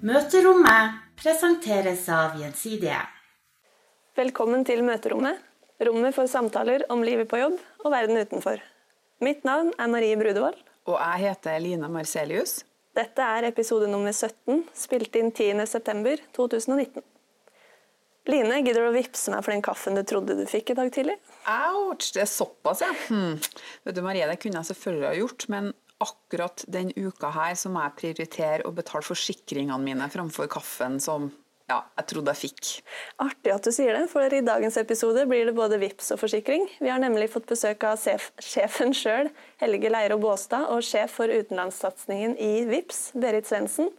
Møterommet presenteres av Gjensidige. Velkommen til Møterommet, rommet for samtaler om livet på jobb og verden utenfor. Mitt navn er Marie Brudevold. Og jeg heter Lina Marcelius. Dette er episode nummer 17, spilt inn 10.9.2019. Line, gidder du å vippse meg for den kaffen du trodde du fikk i dag tidlig? Ouch, det er såpass, ja. Hmm. Vet du, Marie, det kunne jeg selvfølgelig ha gjort, men akkurat den uka her så må jeg prioritere å betale forsikringene mine framfor kaffen som ja, jeg trodde jeg fikk. Artig at du sier det, for i dagens episode blir det både VIPS og forsikring. Vi har nemlig fått besøk av sjefen sjøl, Helge Leiro Båstad, og sjef for utenlandssatsingen i VIPS, Berit Svendsen.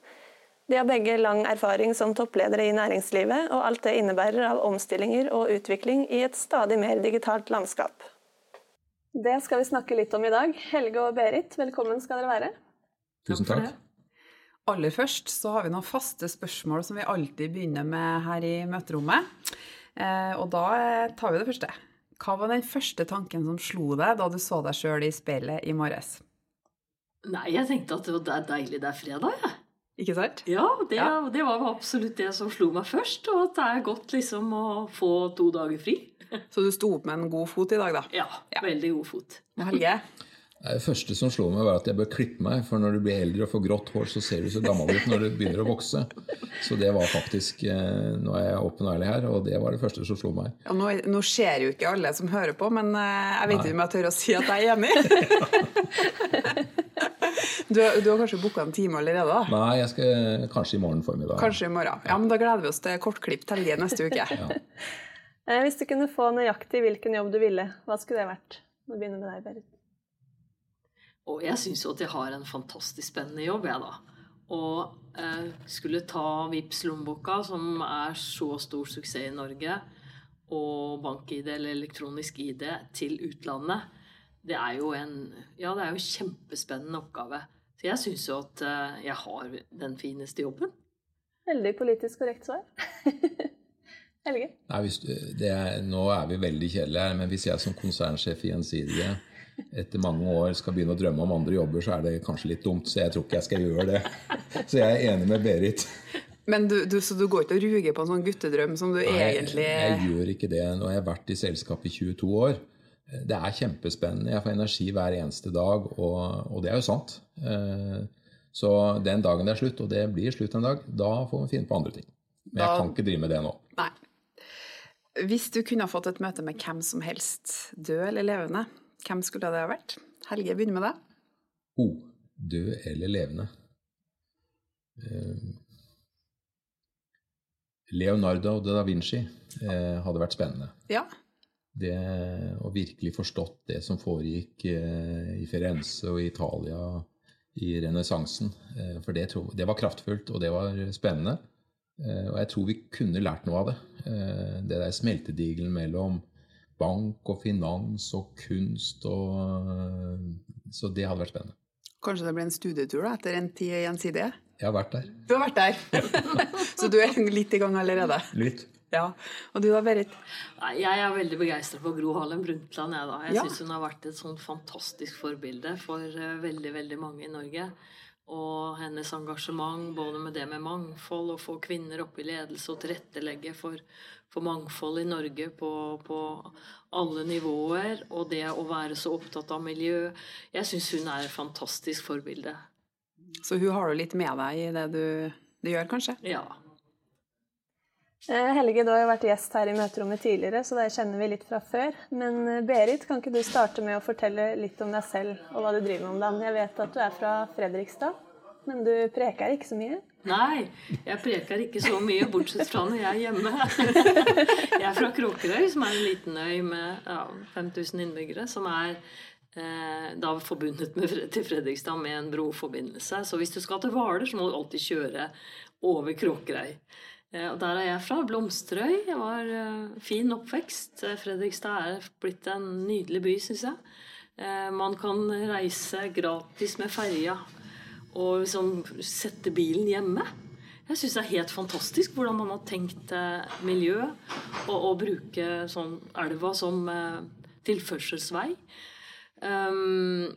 De har begge lang erfaring som toppledere i næringslivet, og alt det innebærer av omstillinger og utvikling i et stadig mer digitalt landskap. Det skal vi snakke litt om i dag. Helge og Berit, velkommen skal dere være. Tusen takk. Aller først så har vi noen faste spørsmål som vi alltid begynner med her i møterommet. Eh, og da tar vi det første. Hva var den første tanken som slo deg da du så deg sjøl i speilet i morges? Nei, jeg tenkte at det var deilig det er fredag, jeg. Ikke sant? Ja det, ja, det, var absolutt det som slo meg først. Og at det er godt liksom å få to dager fri. Så du sto opp med en god fot i dag, da? Ja, ja. veldig god fot. Helge? Det første som slo meg, var at jeg bør klippe meg. For når du blir eldre og får grått hår, så ser du så gammel ut når du begynner å vokse. Så det var faktisk eh, Nå er jeg åpen og ærlig her, og det var det første som slo meg. Ja, nå, nå ser jo ikke alle som hører på, men eh, jeg vet ikke om jeg tør å si at jeg er enig. du, du, har kanskje booka en time allerede? da? Nei, jeg skal kanskje i morgen formiddag. Kanskje i morgen. Ja, men Da gleder vi oss til kortklipp til helgen neste uke. ja. Eh, hvis du kunne få nøyaktig hvilken jobb du ville, hva skulle det vært? Nå begynner med deg, Berit. Og jeg syns jo at jeg har en fantastisk spennende jobb, jeg, da. Og eh, skulle ta Vipps lommeboka, som er så stor suksess i Norge, og bank-ID eller elektronisk ID til utlandet, det er jo en Ja, det er jo en kjempespennende oppgave. Så jeg syns jo at eh, jeg har den fineste jobben. Veldig politisk korrekt svar. Helge? Nei, hvis, er, nå er vi veldig kjedelige her, men hvis jeg som konsernsjef i Gjensidige etter mange år skal begynne å drømme om andre jobber, så er det kanskje litt dumt. Så jeg tror ikke jeg skal gjøre det. Så jeg er enig med Berit. Men du, du, Så du går ikke og ruger på en sånn guttedrøm som du Nei, egentlig jeg, jeg gjør ikke det. Nå har jeg vært i selskap i 22 år. Det er kjempespennende. Jeg får energi hver eneste dag, og, og det er jo sant. Eh, så den dagen det er slutt, og det blir slutt en dag, da får vi finne på andre ting. Men jeg kan ikke drive med det nå. Nei. Hvis du kunne fått et møte med hvem som helst, død eller levende, hvem skulle det ha vært? Helge, begynn med det. O. Oh, død eller levende. Eh, Leonardo da Vinci eh, hadde vært spennende. Ja. Det og virkelig forstått det som foregikk eh, i Firenze og Italia i renessansen. For det, det, var kraftfullt, og det var spennende. Og jeg tror vi kunne lært noe av det. Det der smeltedigelen mellom bank og finans og kunst og Så det hadde vært spennende. Kanskje det blir en studietur da, etter en tid gjensidige? Jeg har vært der. Du har vært der! så du er litt i gang allerede? Litt. Ja. Og du da, Berit? Jeg er veldig begeistra for Gro Harlem Brundtland. Jeg, da. jeg ja. syns hun har vært et sånn fantastisk forbilde for eh, veldig, veldig mange i Norge. Og hennes engasjement både med det med mangfold, å få kvinner opp i ledelse og tilrettelegge for, for mangfold i Norge på, på, alle nivåer, og det å være så opptatt av miljø Jeg syns hun er et fantastisk forbilde. Så hun har du litt med deg i det du, du gjør, kanskje? Ja. Eh, Helge, du har jo vært gjest her i møterommet tidligere, så det kjenner vi litt fra før. Men eh, Berit, kan ikke du starte med å fortelle litt om deg selv og hva du driver med om dagen? Jeg vet at du er fra Fredrikstad, men du preker ikke så mye? Nei, jeg preker ikke så mye, bortsett fra når jeg er hjemme. Jeg er fra Kråkerøy, som er en liten øy med ja, 5000 innbyggere, som er eh, da forbundet med, til Fredrikstad med en broforbindelse. Så hvis du skal til Hvaler, så må du alltid kjøre over Kråkerøy. Eh, og der er jeg fra. Blomsterøy. Det var uh, fin oppvekst. Eh, Fredrikstad er blitt en nydelig by, syns jeg. Man kan reise gratis med ferja og liksom sette bilen hjemme. Jeg syns det er helt fantastisk hvordan man har tenkt miljø og, og, bruke sånn elva som tilførselsvei. Um,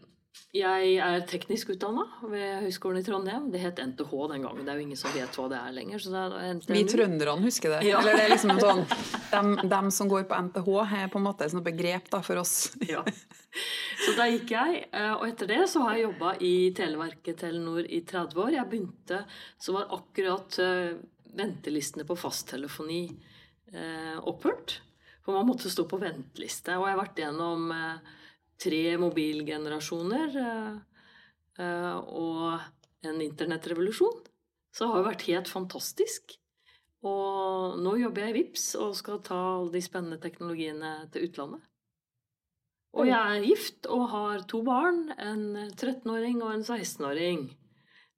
Jeg er teknisk utdanna ved Høgskolen i Trondheim. Det het NTH den gangen. Det er jo ingen som vet hva det er lenger. Så det er NTNU. Vi trønderne husker det. Ja. Eller det er liksom sånn dem, dem som går på NTH, er på en måte et begrep da, for oss. Ja. Så da gikk jeg, eh, og etter det så har jeg jobba i Televerket Telenor i 30 år. Jeg begynte, så var akkurat eh, ventelistene på fasttelefoni eh, opphørt. For man måtte stå på venteliste. Og jeg har vært gjennom tre mobilgenerasjoner eh, eh, og en internettrevolusjon. Så det har jo vært helt fantastisk. Og nå jobber jeg i VIPS og skal ta alle de spennende teknologiene til utlandet. Og jeg er gift og har to barn, en 13-åring og en 16-åring.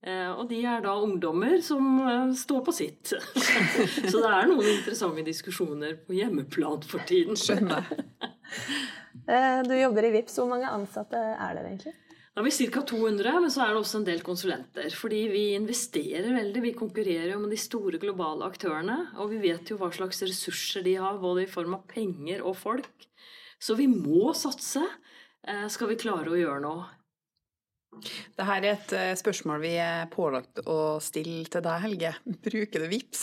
Eh, og de er da ungdommer som står på sitt. Så det er noen interessante diskusjoner på hjemmeplan for tiden. Skjønner. Eh, Du jobber i VIPS. Hvor mange ansatte er dere egentlig? Da er ca. 200, men så er det også en del konsulenter. Fordi vi investerer veldig. Vi konkurrerer jo med de store globale aktørene. Og vi vet jo hva slags ressurser de har, både i form av penger og folk. Så vi må satse eh, skal vi klare å gjøre noe. Dette er et eh, spørsmål vi er pålagt å stille til deg, Helge. Bruker du VIPS?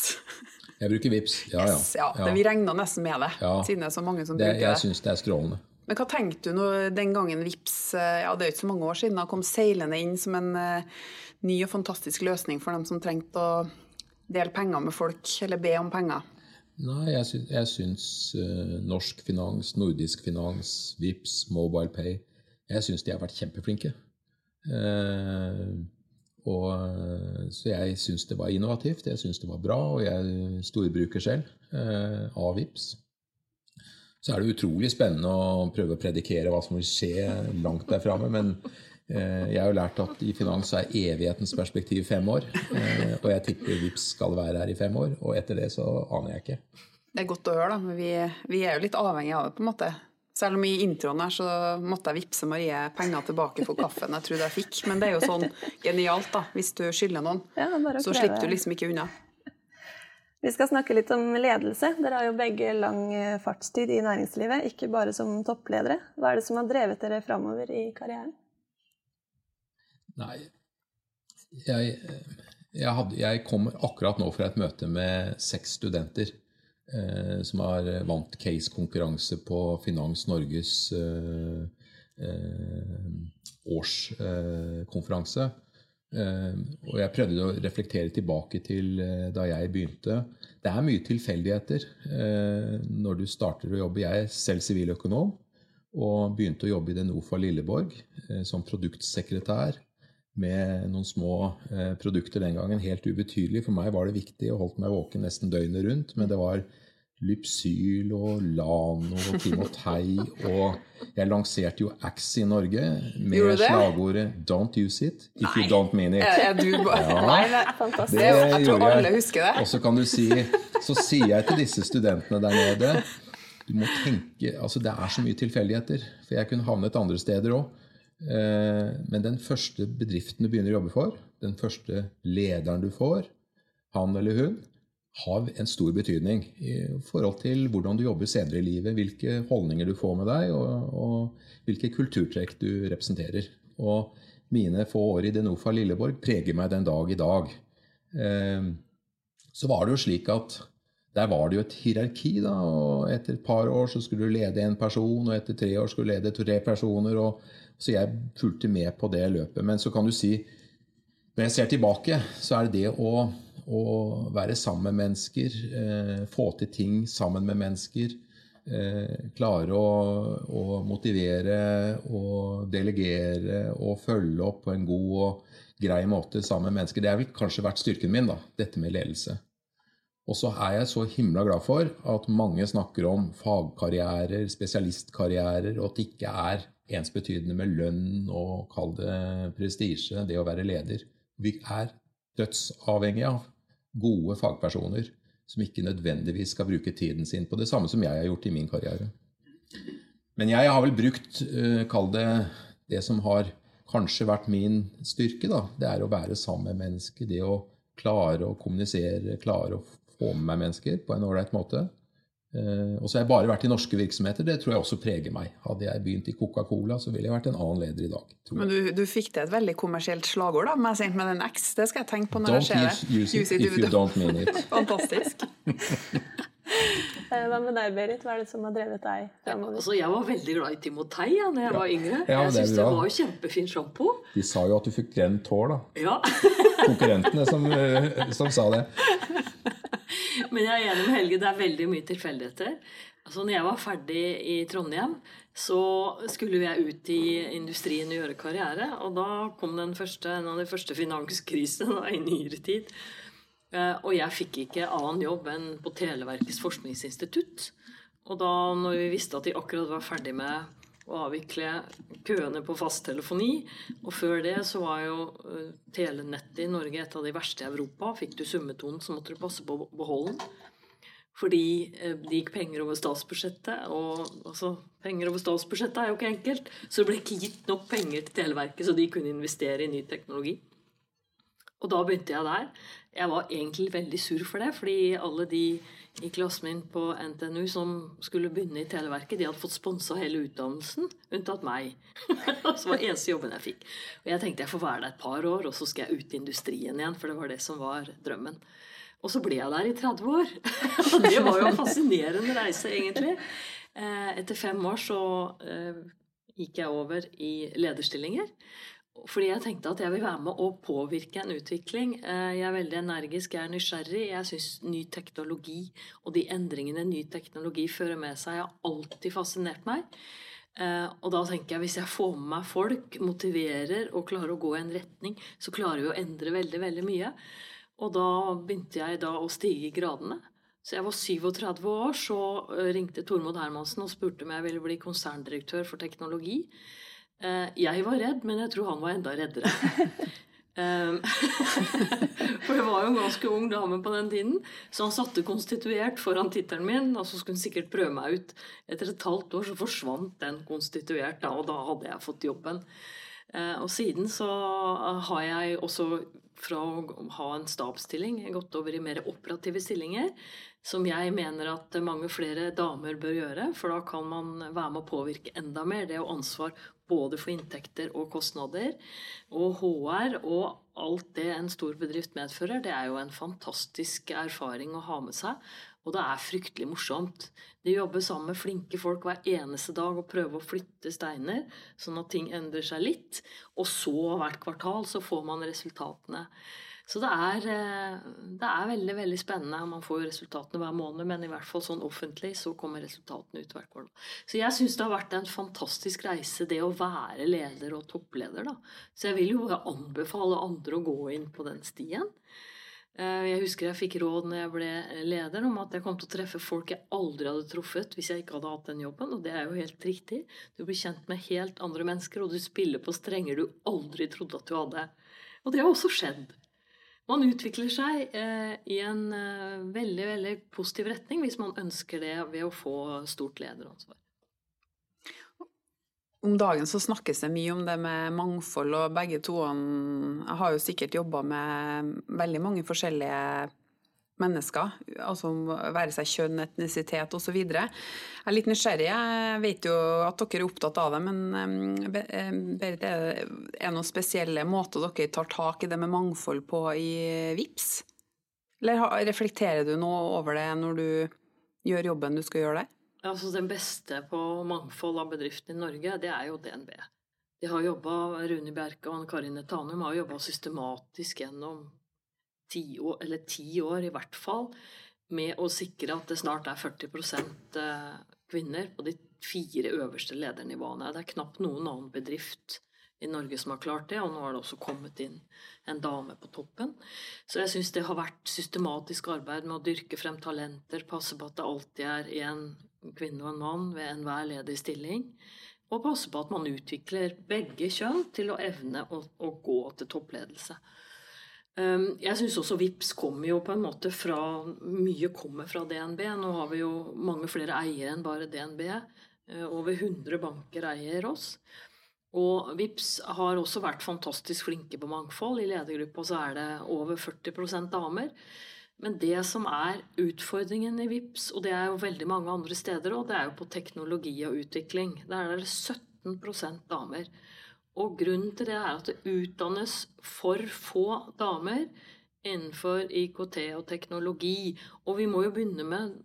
Jeg bruker VIPS. Ja, ja. Yes, ja, ja. vi regna nesten med det, Ja. siden det er så mange som Det, bruker jeg det. syns det er strålende. Men hva tenkte du når den gangen VIPS, eh, ja det er ikke så mange år siden, da, kom seilende inn som en eh, ny og fantastisk løsning for dem som trengte å dele penger med folk, eller be om penger? Nei, jeg syns, jeg syns uh, norsk finans, nordisk finans, VIPS, MobilePay Jeg syns de har vært kjempeflinke. Uh, og, så jeg syns det var innovativt, jeg syns det var bra, og jeg er storbruker selv eh, av VIPS. Så er det utrolig spennende å prøve å predikere hva som vil skje langt der framme, men eh, jeg har jo lært at i finans er evighetens perspektiv fem år. eh, Og jeg tipper VIPS skal være her i fem år, og etter det så aner jeg ikke. Det er godt å høre, da, men vi, vi er jo litt avhengig av det, på en måte. Selv om i introen her så måtte jeg vippse Marie penger tilbake for kaffen jeg trodde jeg fikk. Men det er jo sånn genialt, da. Hvis du skylder noen, Ja, så slipper du liksom ikke unna. Vi skal snakke litt om ledelse. Dere har jo begge lang eh, fartstid i næringslivet, ikke bare som toppledere. Hva er det som har drevet dere framover i karrieren? Nei, jeg, jeg, hadde, jeg kom akkurat nå fra et møte med seks studenter eh, som har vant case-konkurranse på Finans Norges eh, eh, årskonferanse. Eh, og jeg prøvde å reflektere tilbake til eh, da jeg begynte. Det er mye tilfeldigheter eh, når du starter å jobbe. Jeg er selv siviløkonom og begynte å jobbe i Denofa Lilleborg eh, som produktsekretær med noen små produkter den gangen, helt ubetydelig. For meg var det viktig og holdt meg våken nesten døgnet rundt. Men det var Lypsyl og Lano og Timotei og Jeg lanserte jo Axe i Norge med slagordet 'Don't use it if you don't mean it'. Er, er du bare Ja. Nei, det, Fantastisk. det, jeg tror jeg. alle husker det. Og så kan du si Så sier jeg til disse studentene der nede Du må tenke Altså, det er så mye tilfeldigheter. For jeg kunne havnet andre steder òg. Men den første bedriften du begynner å jobbe for, den første lederen du får, han eller hun, har en stor betydning i forhold til hvordan du jobber senere i livet, hvilke holdninger du får med deg, og, og hvilke kulturtrekk du representerer. Og mine få år i Denofa Lilleborg preger meg den dag i dag. Eh, så var det jo slik at der var det jo et hierarki, da, og etter et par år så skulle du lede en person, og etter tre år skulle du lede tre personer, og, så jeg fulgte med på det løpet. Men så kan du si, når jeg ser tilbake, så er det det å, å være sammen med mennesker, eh, få til ting sammen med mennesker, eh, klare å, å motivere og delegere og følge opp på en god og grei måte sammen med mennesker. Det har vel kanskje vært styrken min, da, dette med ledelse. Og så er jeg så himla glad for at mange snakker om fagkarrierer, spesialistkarrierer, og at det ikke er ensbetydende med lønn og kall det prestisje, det å være leder. Vi er dødsavhengige av gode fagpersoner som ikke nødvendigvis skal bruke tiden sin på det samme som jeg har gjort i min karriere. Men jeg har vel brukt, eh, kall det det som har kanskje vært min styrke, da. Det er å være sammen med mennesker. Det å klare å kommunisere, klare å få med meg mennesker på en ålreit måte. Eh, og så har jeg bare vært i norske virksomheter. Det tror jeg også preger meg. Hadde jeg begynt i Coca-Cola, så ville jeg vært en annen leder i dag. Men du, du, fikk til et veldig kommersielt slagord da, med, med den X. Det skal jeg tenke på når don't jeg ser det. Use it, if you don't mean it. Fantastisk. Eh, hva med deg, Berit? Hva er det som har drevet deg framover? Altså, jeg var veldig glad i Timotei ja, når jeg ja. var yngre. Ja, jeg syns det, det var jo kjempefin sjampo. De sa jo at du fikk grønt hår, da. Ja. Konkurrentene som, eh, som sa det. Men jeg er enig med Helge, det er veldig mye tilfeldigheter. Altså, når jeg var ferdig i Trondheim, så skulle jeg ut i industrien og gjøre karriere. Og da kom den første, en av de første finanskrisene i nyere tid. Eh, og jeg fikk ikke annen jobb enn på Televerkets forskningsinstitutt. Og da når vi visste at de akkurat var ferdig med å avvikle køene på fasttelefoni. Og før det så var jo eh, telenettet i Norge et av de verste i Europa. Fikk du summetonen, så måtte du passe på å beholde den. Fordi eh, det gikk penger over statsbudsjettet, og altså, penger over statsbudsjettet er jo ikke enkelt. Så det ble ikke gitt nok penger til Televerket, så de kunne investere i ny teknologi. Og da begynte jeg der. Jeg var egentlig veldig sur for det, fordi alle de i klassen min på NTNU som skulle begynne i Televerket, de hadde fått sponsa hele utdannelsen, unntatt meg. Det var eneste jobben jeg fikk. Og jeg tenkte jeg får være der et par år, og så skal jeg ut i industrien igjen, for det var det som var drømmen. Og så ble jeg der i 30 år. Og det var jo en fascinerende reise, egentlig. Eh, etter fem år så eh, gikk jeg over i lederstillinger. Fordi jeg tenkte at jeg vil være med å påvirke en utvikling. Eh, jeg er veldig energisk, jeg er nysgjerrig. Jeg syns ny teknologi og de endringene ny teknologi fører med seg, har alltid fascinert meg. Eh, og da tenker jeg hvis jeg får med meg folk, motiverer og klarer å gå i en retning, så klarer vi å endre veldig, veldig mye. Og da begynte jeg da å stige i gradene. Så jeg var 37 år, så eh, ringte Tormod Hermansen og spurte om jeg ville bli konserndirektør for teknologi. Eh, jeg var redd, men jeg tror han var enda reddere. Eh, for jeg var jo en ganske ung dame på den tiden. Så han satte konstituert foran tittelen min, og så skulle han sikkert prøve meg ut. Etter et halvt år så forsvant den konstituert, da, og da hadde jeg fått jobben. Eh, og siden så har jeg også fra å ha en stabsstilling gått over i mer operative stillinger som jeg mener at mange flere damer bør gjøre, for da kan man være med å påvirke enda mer. Det er jo ansvar både for inntekter og kostnader. Og HR og alt det en stor bedrift medfører, det er jo en fantastisk erfaring å ha med seg. Og det er fryktelig morsomt. De jobber sammen med flinke folk hver eneste dag og prøver å flytte steiner, sånn at ting endrer seg litt. Og så hvert kvartal så får man resultatene. Så det er, eh, det er, veldig veldig spennende. Man får jo resultatene hver måned, men i hvert fall sånn offentlig så kommer resultatene ut hvert kvartal. Så jeg syns det har vært en fantastisk reise, det å være leder og toppleder. Da. Så jeg vil jo anbefale andre å gå inn på den stien. Eh, jeg husker jeg fikk råd når jeg ble leder om at jeg kom til å treffe folk jeg aldri hadde truffet hvis jeg ikke hadde hatt den jobben, og det er jo helt riktig. Du blir kjent med helt andre mennesker, og du spiller på strenger du aldri trodde at du hadde. Og det har også skjedd. Man utvikler seg eh, i en eh, veldig, veldig positiv retning hvis man ønsker det ved å få stort lederansvar. Om dagen så snakkes det mye om det med mangfold, og begge to har jo sikkert jobba med veldig mange forskjellige mennesker, altså være seg kjønn, etnisitet osv. Jeg er litt nysgjerrig. Jeg vet jo at dere er opptatt av det, men Berit, er det noen spesielle måter dere tar tak i det med mangfold på i VIPS? Eller reflekterer du noe over det når du gjør jobben du skal gjøre der? Altså, den beste på mangfold av bedriftene i Norge, det er jo DNB. De har jobba, Rune Bjerke og Karine Tanum har jobba systematisk gjennom ti år, eller ti år i hvert fall, med å sikre at det snart er 40 eh, kvinner på de fire øverste ledernivåene. Det er knapt noen annen bedrift i Norge som har klart det, og nå har det også kommet inn en dame på toppen. Så jeg syns det har vært systematisk arbeid med å dyrke frem talenter, passe på at det alltid er en kvinne og en mann ved enhver ledig stilling, og passe på at man utvikler begge kjønn til å evne å, å gå til toppledelse. Ehm, jeg syns også VIPS kommer jo på en måte fra Mye kommer fra DNB. Nå har vi jo mange flere eiere enn bare DNB. Eh, over 100 banker eier oss. Og VIPS har også vært fantastisk flinke på mangfold. I ledergruppa så er det over 40% damer. Men det som er utfordringen i VIPS, og det er jo veldig mange andre steder òg, det er jo på teknologi og utvikling. Der er det 17% damer. Og grunnen til det er at det utdannes for få damer innenfor IKT og teknologi. Og vi må jo begynne med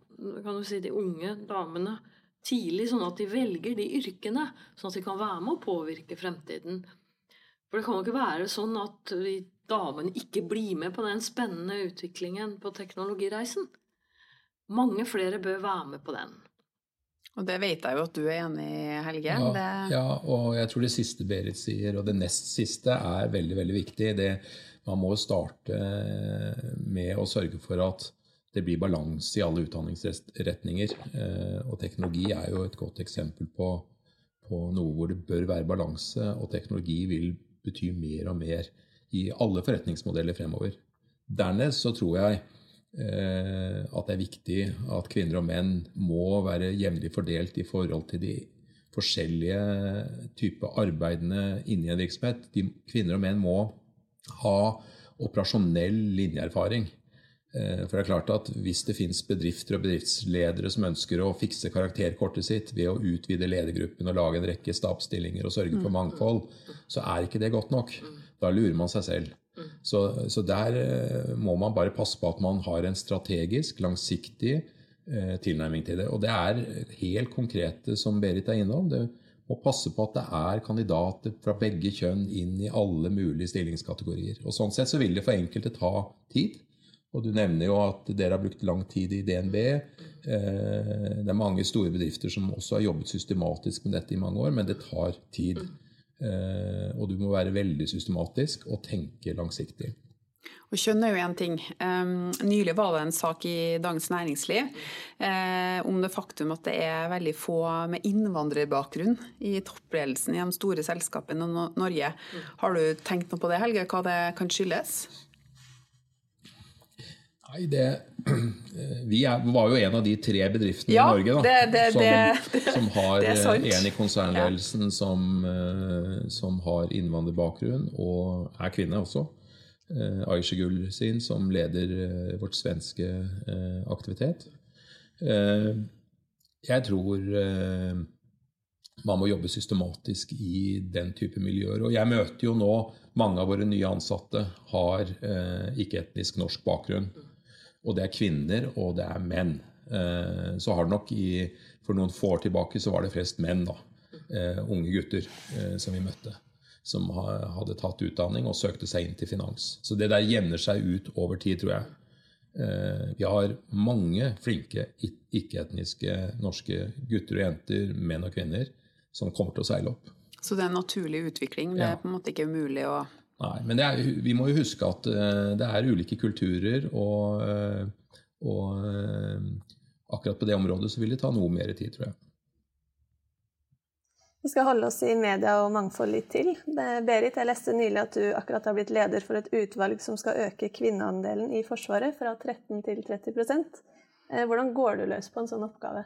si, de unge damene tidlig, sånn at de velger de yrkene, sånn at de kan være med å påvirke fremtiden. For det kan jo ikke være sånn at vi damene ikke blir med på den spennende utviklingen på teknologireisen. Mange flere bør være med på den. Og det vet jeg jo at du er enig i, Helge. Ja, det... ja, og jeg tror det siste Berit sier, og det nest siste, er veldig, veldig viktig. Det, man må starte med å sørge for at det blir balanse i alle utdanningsretninger. Eh, og teknologi er jo et godt eksempel på, på noe hvor det bør være balanse, og teknologi vil bety mer og mer i alle forretningsmodeller fremover. Dernest så tror jeg eh, at det er viktig at kvinner og menn må være jevnlig fordelt i forhold til de forskjellige typer arbeidene inni en virksomhet. De, kvinner og menn må ha operasjonell linjeerfaring. Eh, for det er klart at Hvis det finnes bedrifter og bedriftsledere som ønsker å fikse karakterkortet sitt ved å utvide ledergruppen og lage en rekke stabsstillinger og sørge for mm. mangfold, så er ikke det godt nok. Da lurer man seg selv. Så, så, der eh, må man bare passe på at man har en strategisk, langsiktig eh, tilnærming til det. Og det er helt konkrete, som Berit er innom. Det må passe på at det er kandidater fra begge kjønn inn i alle mulige stillingskategorier. Og Sånn sett så vil det for enkelte ta tid. Og du nevner jo at dere har brukt lang tid i DNB. Eh, det er mange store bedrifter som også har jobbet systematisk med dette i mange år, men det tar tid. Eh, og du må være veldig systematisk og tenke langsiktig. Og skjønner jo én ting. Um, nylig var det en sak i Dagens Næringsliv um, om det faktum at det er veldig få med innvandrerbakgrunn i toppledelsen i de store selskapene i Norge. Har du tenkt noe på det, Helge, hva det kan skyldes? Nei, det Vi er, var jo en av de tre bedriftene ja, i Norge da, det, det, som, det, som, har eh, en i konsernledelsen ja. som, eh, som, har innvandrerbakgrunn og er kvinne også. Eh, Aisha Gull sin, som leder vårt svenske aktivitet. Jeg tror man må jobbe systematisk i den type miljøer. Og jeg møter jo nå mange av våre nye ansatte har ikke-etnisk norsk bakgrunn. Og det er kvinner, og det er menn. Eh, så har det nok i, For noen få år tilbake så var det flest menn, da. Eh, unge gutter eh, som vi møtte. Som hadde tatt utdanning og søkte seg inn til finans. Så det der jevner seg ut over tid, tror jeg. Vi har mange flinke ikke-etniske norske gutter og jenter, menn og kvinner, som kommer til å seile opp. Så det er en naturlig utvikling? Det er på en måte ikke umulig å Nei, men er, vi må jo huske at uh, det er ulike kulturer, og, uh, og uh, akkurat på det området så vil det ta noe mer tid, tror jeg. Vi skal holde oss i media og mangfold litt til. Berit, jeg leste nylig at du akkurat har blitt leder for et utvalg som skal øke kvinneandelen i Forsvaret fra 13 til 30% Hvordan går du løs på en sånn oppgave?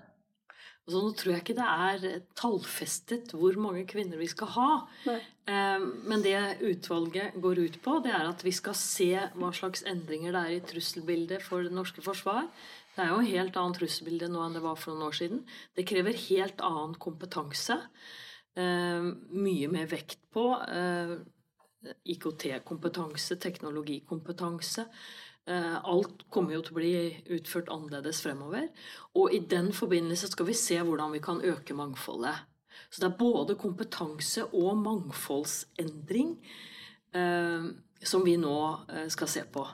Altså, nå tror jeg ikke det er tallfestet hvor mange kvinner vi skal ha. Eh, men det utvalget går ut på, det er at vi skal se hva slags endringer det er i trusselbildet for det norske forsvar. Det er jo en helt annet trusselbilde nå enn det var for noen år siden. Det krever helt annen kompetanse. Eh, mye mer vekt på eh, IKT-kompetanse, teknologikompetanse. Eh, alt kommer jo til å bli utført annerledes fremover. Og i den forbindelse skal vi se hvordan vi kan øke mangfoldet. Så det er både kompetanse og mangfoldsendring eh, som vi nå eh, skal se på.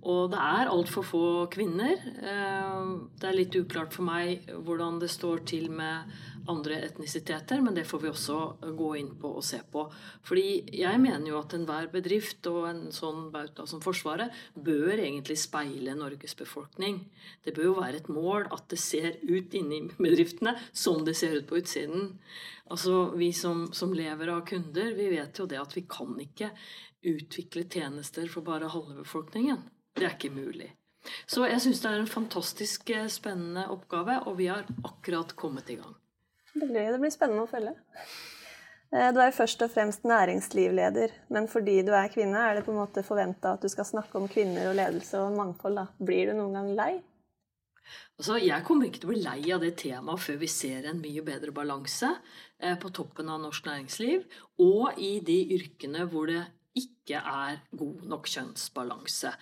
Og det er altfor få kvinner. Eh, det er litt uklart for meg hvordan det står til med andre etnisiteter, men det får vi også gå inn på og se på. Fordi jeg mener jo at enhver bedrift og en sånn bauta som Forsvaret bør egentlig speile Norges befolkning. Det bør jo være et mål at det ser ut inni bedriftene som det ser ut på utsiden. Altså Vi som, som lever av kunder, vi vet jo det at vi kan ikke utvikle tjenester for bare halve befolkningen. Det er ikke mulig. Så jeg syns det er en fantastisk eh, spennende oppgave, og vi har akkurat kommet i gang. Det blir, det blir spennende å følge. Eh, du er først og fremst næringslivleder, men fordi du er kvinne, er det på en måte forventa at du skal snakke om kvinner og ledelse og mangfold. Da. Blir du noen gang lei? Altså, jeg kommer ikke til å bli lei av det temaet før vi ser en mye bedre balanse eh, på toppen av norsk næringsliv, og i de yrkene hvor det ikke er god nok kjønnsbalanse.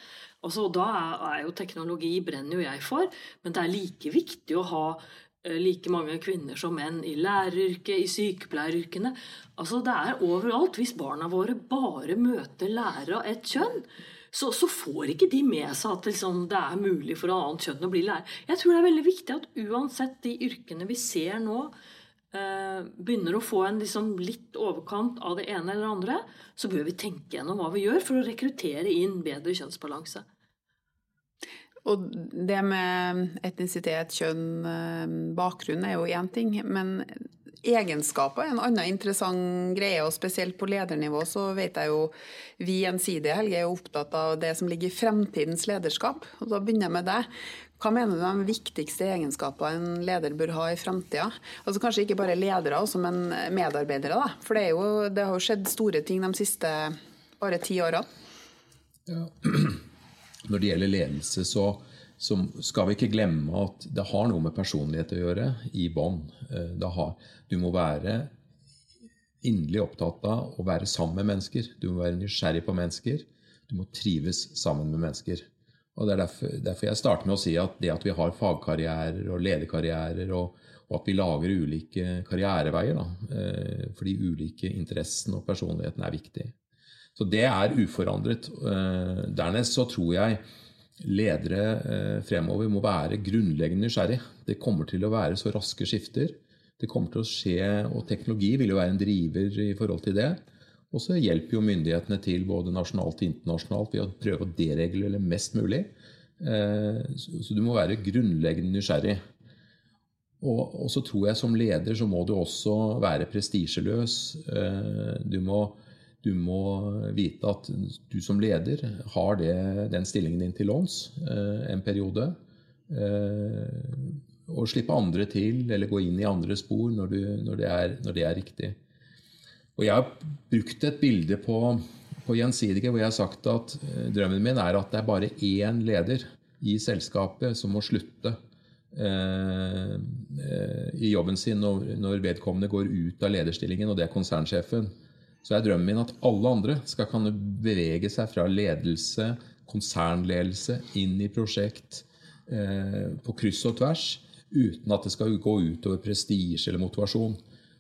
Altså, da er, jo teknologi brenner jo jeg for, men det er like viktig å ha eh, like mange kvinner som menn i læreryrket, i sykepleieryrkene. Altså, det er overalt. Hvis barna våre bare møter lærere av ett kjønn, så, så, får ikke de med seg at liksom, det er mulig for et annet kjønn å bli lærer. Jeg tror det er veldig viktig at uansett de yrkene vi ser nå, begynner å få en liksom, litt overkant av det ene eller det andre, så bør vi tenke gjennom hva vi gjør for å rekruttere inn bedre kjønnsbalanse. Og det med etnisitet, kjønn, eh, bakgrunn er jo én ting, men egenskaper er en annen interessant greie, og spesielt på ledernivå så vet jeg jo vi gjensidige, Helge, er opptatt av det som ligger i fremtidens lederskap. Og da begynner jeg med deg. Hva mener du er de viktigste egenskapene en leder bør ha i framtida? Altså kanskje ikke bare ledere, også, men medarbeidere. Da. For det, jo, det, har jo skjedd store ting de siste bare ti årene. Ja. Når det gjelder ledelse, så så skal vi ikke glemme at det har noe med personlighet å gjøre i bånd. Eh, du må være inderlig opptatt av å være sammen med mennesker. Du må være nysgjerrig på mennesker. Du må trives sammen med mennesker. Og Det er derfor, derfor jeg starter med å si at det at vi har fagkarrierer og lederkarrierer, og, og at vi lager ulike karriereveier da, eh, for de ulike interessene og personligheten er viktig. Så det er uforandret. Eh, dernest så tror jeg ledere eh, fremover må være grunnleggende nysgjerrig. Det kommer til å være så raske skifter. Det kommer til å skje, og teknologi vil jo være en driver i forhold til det. Og så hjelper jo myndighetene til både nasjonalt og internasjonalt ved å prøve å deregulere mest mulig. Eh, så du må være grunnleggende nysgjerrig. Og, så tror jeg som leder så må du også være prestisjeløs. Eh, du du må vite at du som leder har det, den stillingen din til låns eh, en periode. Og slippe andre til, eller gå inn i andre spor når, du, når, det, er, når det, er, riktig. Og jeg har brukt et bilde på, på Gjensidige hvor jeg har sagt at eh, drømmen min er at det er bare én leder i selskapet som må slutte eh, eh, i jobben sin når, når vedkommende går ut av lederstillingen, og det er konsernsjefen så er drømmen min at alle andre skal kunne bevege seg fra ledelse, konsernledelse, inn i prosjekt eh, på kryss og tvers, uten at det skal gå utover prestisje eller motivasjon.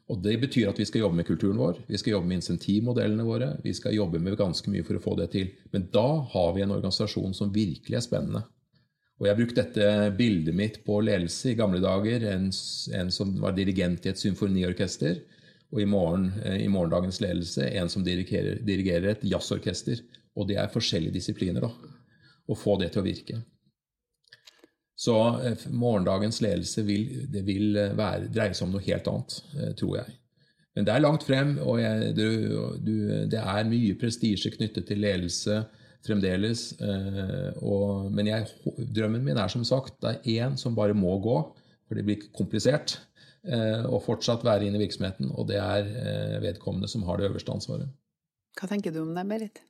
Og Det betyr at vi skal jobbe med kulturen vår, vi skal jobbe med insentivmodellene våre. Vi skal jobbe med ganske mye for å få det til. Men da har vi en organisasjon som virkelig er spennende. Og Jeg har brukt dette bildet mitt på ledelse i gamle dager. En, en som var dirigent i et symfoniorkester og i, morgen, eh, i morgendagens ledelse en som dirigerer, dirigerer et jazzorkester. Og det er forskjellige disipliner. da, Å få det til å virke. Så eh, morgendagens ledelse vil, det vil eh, være, dreie seg om noe helt annet, tror jeg. Men det er langt frem, og jeg, du, du, det er mye prestisje knyttet til ledelse fremdeles. Og, men jeg, drømmen min er som sagt det er én som bare må gå, for det blir komplisert. Eh, og fortsatt være inne i virksomheten. Og det er eh, vedkommende som har det øverste ansvaret. Hva tenker du om det, Berit?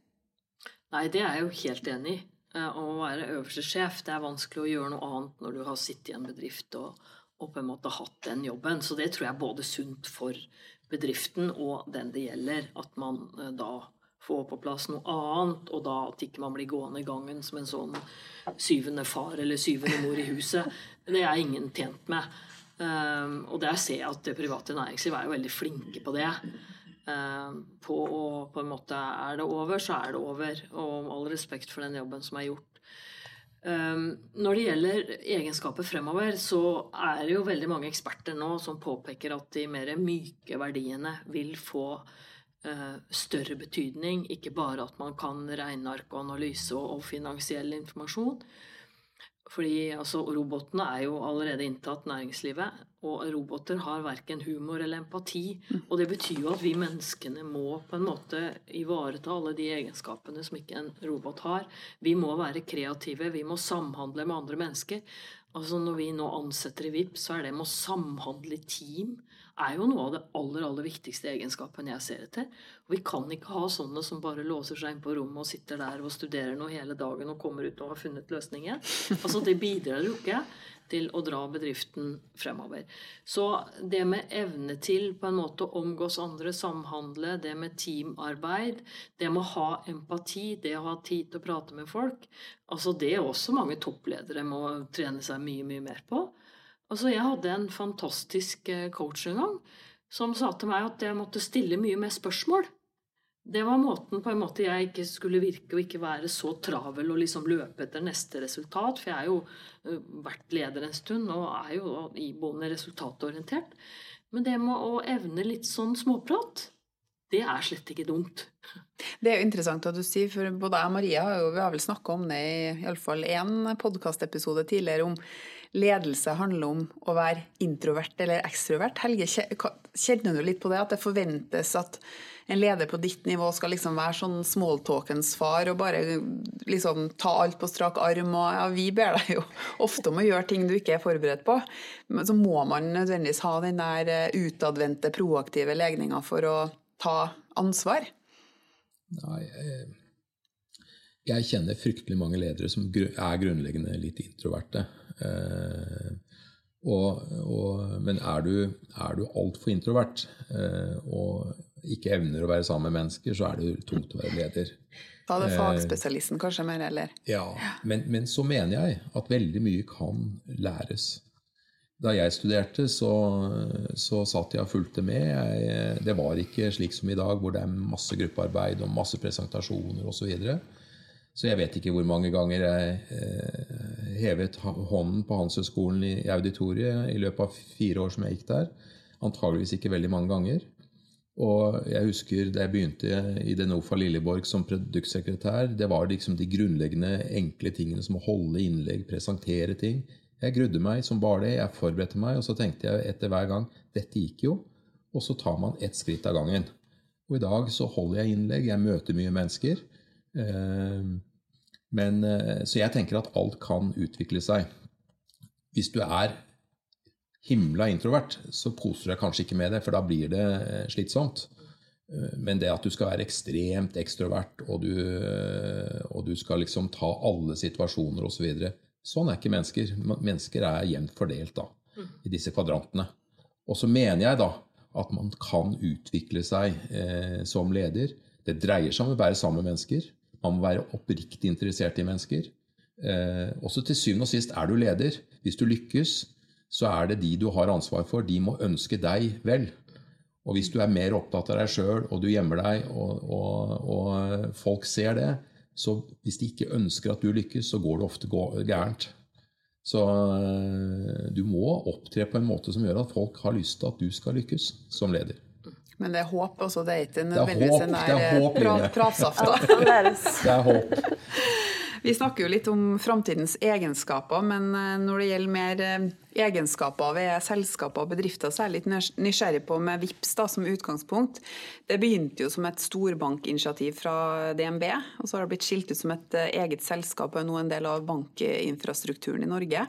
Nei, det er jeg jo helt enig i. Eh, å være øverste sjef, det er vanskelig å gjøre noe annet når du har sittet i en bedrift og, og på en måte hatt den jobben. Så det tror jeg er både sunt for bedriften og den det gjelder, at man da får på plass noe annet, og da at ikke man blir gående i gangen som en sånn syvende far eller syvende mor i huset. Det er ingen tjent med. Um, og der ser jeg at det private næringsliv er jo veldig flinke på det. Um, på å på en måte Er det over, så er det over. Og all respekt for den jobben som er gjort. Um, når det gjelder egenskaper fremover, så er det jo veldig mange eksperter nå som påpeker at de mer myke verdiene vil få uh, større betydning. Ikke bare at man kan regneark og analyse og finansiell informasjon, fordi altså, robotene er jo allerede inntatt næringslivet, og roboter har verken humor eller empati. Mm. Og det betyr jo at vi menneskene må på en måte ivareta alle de egenskapene som ikke en robot har. Vi må være kreative, vi må samhandle med andre mennesker. Altså Når vi nå ansetter i VIP, så er det med å samhandle i team er jo noe av det aller aller viktigste egenskapen jeg ser etter. Og vi kan ikke ha sånne som bare låser seg inn på rommet og sitter der og studerer noe hele dagen og kommer ut og har funnet løsninger. Altså Det bidrar jo ikke til å dra bedriften fremover. Så det med evne til på en måte å omgås andre, samhandle, det med teamarbeid, det med å ha empati, det å ha tid til å prate med folk, altså det er også mange toppledere må trene seg mye, mye mer på. Altså, jeg hadde en fantastisk eh, coach en gang som sa til meg at jeg måtte stille mye mer spørsmål. Det var måten på en måte jeg ikke skulle virke og ikke være så travel og liksom løpe etter neste resultat. For jeg har jo uh, vært leder en stund og er jo iboende resultatorientert. Men det med å evne litt sånn småprat, det er slett ikke dumt. Det er jo interessant at du sier, for både jeg og Maria vi har vel snakka om det i iallfall én podkastepisode tidligere, om ledelse handler om å være introvert eller ekstrovert. Helge, kjenner du litt på det, at det forventes at en leder på ditt nivå skal liksom være sånn smalltalkens far og bare liksom ta alt på strak arm? og ja, Vi ber deg jo ofte om å gjøre ting du ikke er forberedt på. Men så må man nødvendigvis ha den der eh, utadvendte, proaktive legninga for å ta ansvar. Nei, jeg kjenner fryktelig mange ledere som er grunnleggende litt introverte. Eh, og, og, men er du, er du altfor introvert eh, og ikke evner å være sammen med mennesker, så er det tungt å være leder. Da er det eh, fagspesialisten kanskje mer, eller? Ja, men, men, så mener jeg at veldig mye kan læres. Da jeg studerte, så, så satt jeg og fulgte med. Jeg, det var ikke slik som i dag, hvor det er masse gruppearbeid og masse presentasjoner osv. Så, jeg vet ikke hvor mange ganger jeg eh, hevet hånden på Handelshøyskolen i, auditoriet i løpet av fire år som jeg gikk der. Antageligvis ikke veldig mange ganger. Og jeg husker da jeg begynte i Denofa Lilleborg som produktsekretær, det var liksom de grunnleggende enkle tingene som å holde innlegg, presentere ting. Jeg grudde meg som bare det. Jeg forberedte meg, og så tenkte jeg etter hver gang dette gikk jo. Og så tar man ett skritt av gangen. Og i dag så holder jeg innlegg, jeg møter mye mennesker. Eh, men, eh, så jeg tenker at alt kan utvikle seg. Hvis du er himla introvert, så koser du deg kanskje ikke med det, for da blir det eh, slitsomt. Eh, men det at du skal være ekstremt ekstrovert, og du, og du skal liksom ta alle situasjoner osv. Så videre. sånn er ikke mennesker. Mennesker er jevnt fordelt da, i disse kvadrantene. Og så mener jeg da at man kan utvikle seg eh, som leder. Det dreier seg om å være sammen med mennesker. Man må være oppriktig interessert i mennesker. Eh, også til syvende og sist er du leder. Hvis du lykkes, så er det de du har ansvar for. De må ønske deg vel. Og hvis du er mer opptatt av deg sjøl, og du gjemmer deg, og, og, og, folk ser det, så hvis de ikke ønsker at du lykkes, så går det ofte gærent. Så eh, du må opptre på en måte som gjør at folk har lyst til at du skal lykkes som leder. Men det er håp også, det er ikke nødvendigvis en der eh, pratsaft. det er håp. Vi snakker jo litt om framtidens egenskaper, men eh, når det gjelder mer eh, egenskaper ved selskaper og bedrifter, så er jeg litt nysgjerrig på med VIPS da, som utgangspunkt. Det begynte jo som et storbankinitiativ fra DNB, og så har det blitt skilt ut som et eget selskap og er nå en del av bankinfrastrukturen i Norge.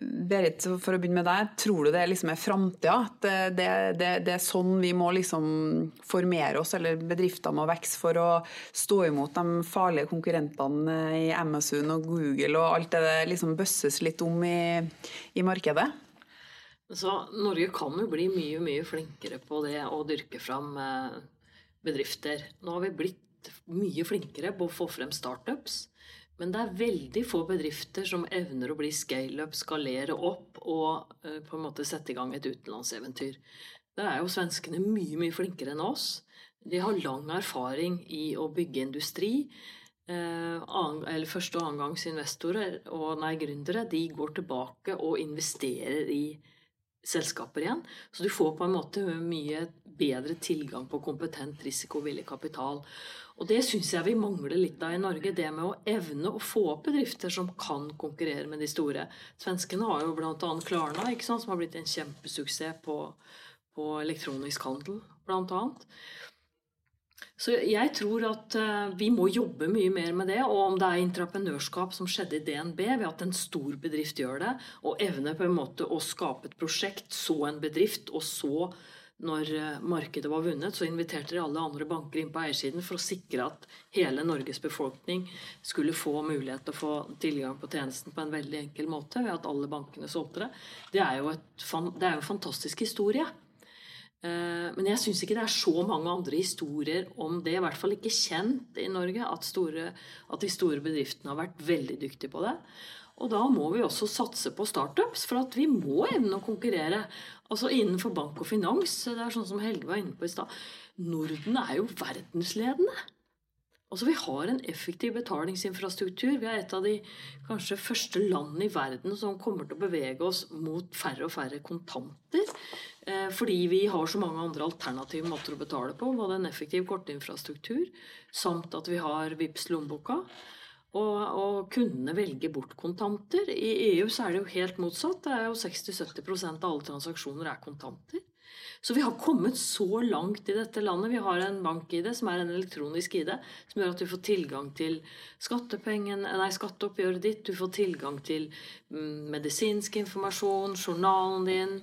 Berit, for å begynne med deg. Tror du det liksom er framtida? At det, det, det, er sånn vi må liksom formere oss, eller bedrifter må vokse for å stå imot de farlige konkurrentene i Amazon og Google og alt det det liksom bøsses litt om i, i markedet? Så Norge kan jo bli mye, mye flinkere på det å dyrke fram eh, bedrifter. Nå har vi blitt mye flinkere på å få frem startups. Men det er veldig få bedrifter som evner å bli scale-up, skalere opp og uh, på en måte sette i gang et utenlandseventyr. Der er jo svenskene mye, mye flinkere enn oss. De har lang erfaring i å bygge industri. Eller første- og annengangsinvestorer og nei, gründere de går tilbake og investerer i selskaper igjen. Så du får på en måte mye bedre tilgang på kompetent risikovillig kapital. Og det syns jeg vi mangler litt av i Norge. Det med å evne å få opp bedrifter som kan konkurrere med de store. Svenskene har jo bl.a. Klarna, sant, som har blitt en kjempesuksess på, på elektronisk handel, bl.a. Så jeg tror at eh, vi må jobbe mye mer med det. Og om det er entreprenørskap som skjedde i DNB, ved at en stor bedrift gjør det, og evner på en måte å skape et prosjekt, så en bedrift, og så, når eh, markedet var vunnet, så inviterte de alle andre banker inn på eiersiden for å sikre at hele Norges befolkning skulle få mulighet til å få tilgang på tjenesten på en veldig enkel måte ved at alle bankene solgte det. Det er jo, et, det er jo en fantastisk historie. Eh, men jeg syns ikke det er så mange andre historier om det. I hvert fall ikke kjent i Norge at, store, at, de store bedriftene har vært veldig dyktige på det. Og da må vi også satse på startups, for at vi må evne å konkurrere. Altså innenfor bank og finans. Det er sånn som Helge var inne på i stad. Norden er jo verdensledende. Altså Vi har en effektiv betalingsinfrastruktur. Vi er et av de kanskje første landene i verden som kommer til å bevege oss mot færre og færre kontanter. Eh, fordi vi har så mange andre alternative måter å betale på. Både en effektiv kortinfrastruktur samt at vi har VIPS lommeboka. Og, og, kundene velger bort kontanter. I EU så er det jo helt motsatt. Det er jo 60-70% av alle transaksjoner er kontanter. Så vi har kommet så langt i dette landet. Vi har en bank-ID som er en elektronisk ID, som gjør at du får tilgang til nei, skatteoppgjøret ditt, du får tilgang til mm, medisinsk informasjon, journalen din,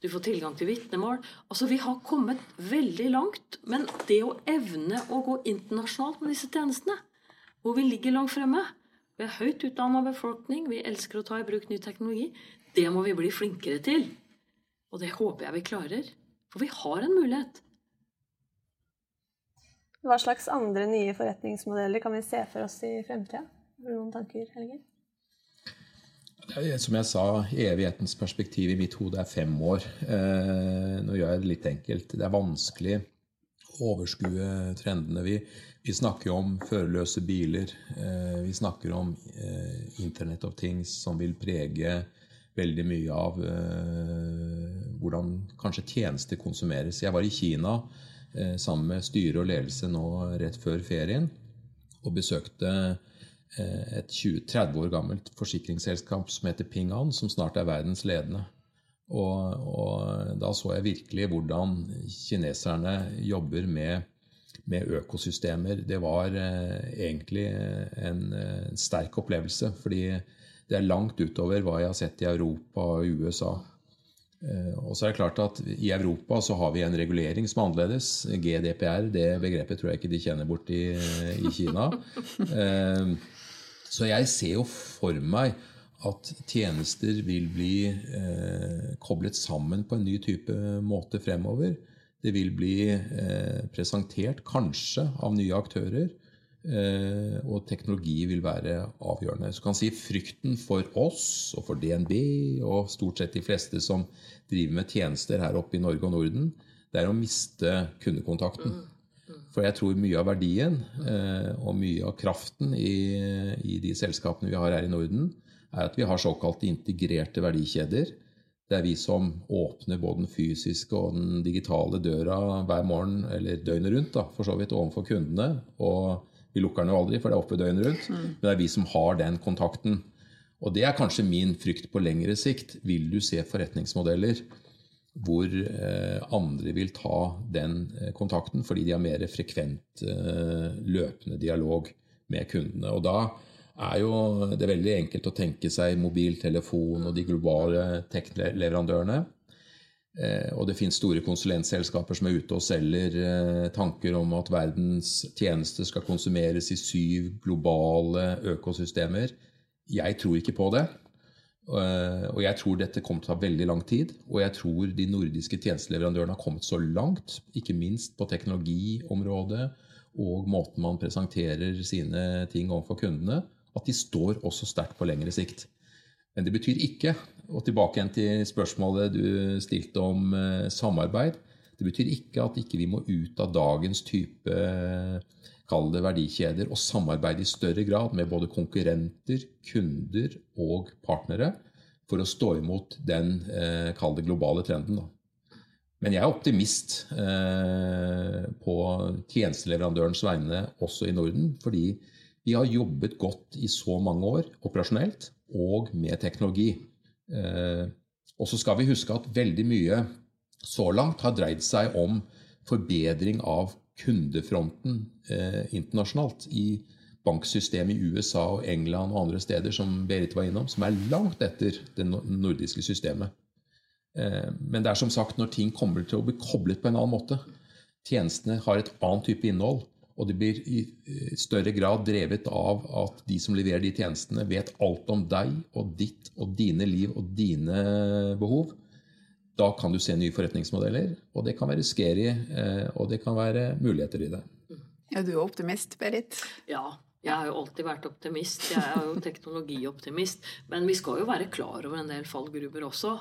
du får tilgang til vitnemål. Altså, vi har kommet veldig langt. Men det å evne å gå internasjonalt med disse tjenestene, hvor vi ligger langt fremme Vi er høyt utdanna befolkning, vi elsker å ta i bruk ny teknologi. Det må vi bli flinkere til. Og det håper jeg vi klarer. For vi har en mulighet. Hva slags andre nye forretningsmodeller kan vi se for oss i fremtida? Har du noen tanker, Helge? Som jeg sa, evighetens perspektiv i mitt hode er fem år. Eh, nå gjør jeg det litt enkelt. Det er vanskelig overskue trendene. Vi, vi snakker om førerløse biler. Eh, vi snakker om eh, Internet of Things som vil prege veldig mye av uh, hvordan kanskje tjenester konsumeres. Jeg var i Kina sammen med styre og ledelse nå rett før ferien og besøkte et 20, 30 år gammelt forsikringsselskap som heter Ping An, som snart er verdens ledende. Og, og da så jeg virkelig hvordan kineserne jobber med med økosystemer. Det var eh, egentlig en, en, sterk opplevelse. Fordi det er langt utover hva jeg har sett i Europa og USA. Eh, og så er det klart at I Europa så har vi en regulering som er annerledes. GDPR, det begrepet tror jeg ikke de kjenner bort i, i Kina. Eh, så jeg ser jo for meg at tjenester vil bli eh, koblet sammen på en ny type måte fremover. Det vil bli presentert kanskje av nye aktører. Eh, og teknologi vil være avgjørende. Så kan si Frykten for oss og for DNB og stort sett de fleste som driver med tjenester her oppe i Norge og Norden, det er å miste kundekontakten. For jeg tror mye av verdien eh, og mye av kraften i, i de selskapene vi har her i Norden, er at vi har såkalte integrerte verdikjeder. Det er vi som åpner både den fysiske og den digitale døra hver morgen, eller døgnet rundt, da, for så vidt, overfor kundene. og vi lukker den jo aldri, for det er oppe døgnet rundt. Mm. Men det er vi som har den kontakten. Og det er kanskje min frykt på lengre sikt. Vil du se forretningsmodeller hvor eh, andre vil ta den eh, kontakten fordi de har mer frekvent eh, løpende dialog med kundene. Og da er jo det veldig enkelt å tenke seg mobiltelefon og de globale tech-leverandørene. Eh, og det finnes store konsulentselskaper som er ute og selger eh, tanker om at verdens tjenester skal konsumeres i syv globale økosystemer. Jeg tror ikke på det. Eh, og jeg tror dette kommer til å ta veldig lang tid. Og jeg tror de nordiske tjenesteleverandørene har kommet så langt, ikke minst på teknologiområdet og måten man presenterer sine ting overfor kundene, at de står også sterkt på lengre sikt. Men det betyr ikke, og tilbake igjen til spørsmålet du stilte om eh, samarbeid, det betyr ikke at ikke vi må ut av dagens type kall det verdikjeder og samarbeide i større grad med både konkurrenter, kunder og partnere for å stå imot den eh, kall det globale trenden. Men jeg er optimist eh, på tjenesteleverandørens vegne også i Norden. Fordi vi har jobbet godt i så mange år operasjonelt og med teknologi. Eh, og så skal vi huske at veldig mye så langt har dreid seg om forbedring av kundefronten eh, internasjonalt. I banksystemet i USA og England og andre steder som Berit var innom, som er langt etter det nordiske systemet. Eh, men det er som sagt når ting kommer til å bli koblet på en annen måte. Tjenestene har et annet type innhold. Og det blir i større grad drevet av at de som leverer de tjenestene, vet alt om deg og ditt og dine liv og dine behov. Da kan du se nye forretningsmodeller, og det kan være scary, eh, og det kan være muligheter i det. Ja, du er optimist, Berit? Ja, jeg har jo alltid vært optimist. Jeg er jo teknologioptimist. Men vi skal jo være klar over en del fallgruber også.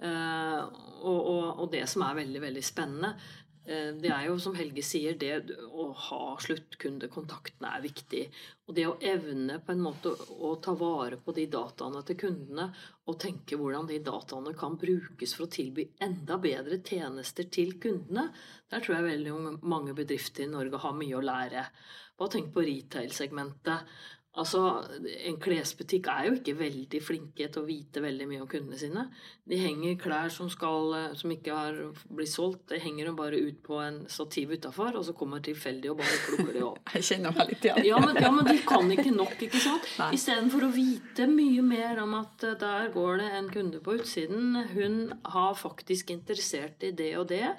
Uh, og, og, og, det som er veldig veldig spennende, Eh, det er jo som Helge sier, det å ha sluttkundekontaktene er viktig. Og det å evne på en måte å ta vare på de dataene til kundene og tenke hvordan de dataene kan brukes for å tilby enda bedre tjenester til kundene, der tror jeg veldig mange bedrifter i Norge har mye å lære. Bare tenk på retail-segmentet. Altså, En klesbutikk er jo ikke veldig flinke til å vite veldig mye om kundene sine. De henger klær som, skal, som ikke har blitt solgt, det henger de bare ut på en stativ utafor, og så kommer tilfeldig og bare plukker det opp. Jeg kjenner meg litt igjen. Ja, Ja, ja, men de kan ikke nok, ikke sant? Istedenfor å vite mye mer om at eh, der går det en kunde på utsiden, hun har faktisk interessert i det og det.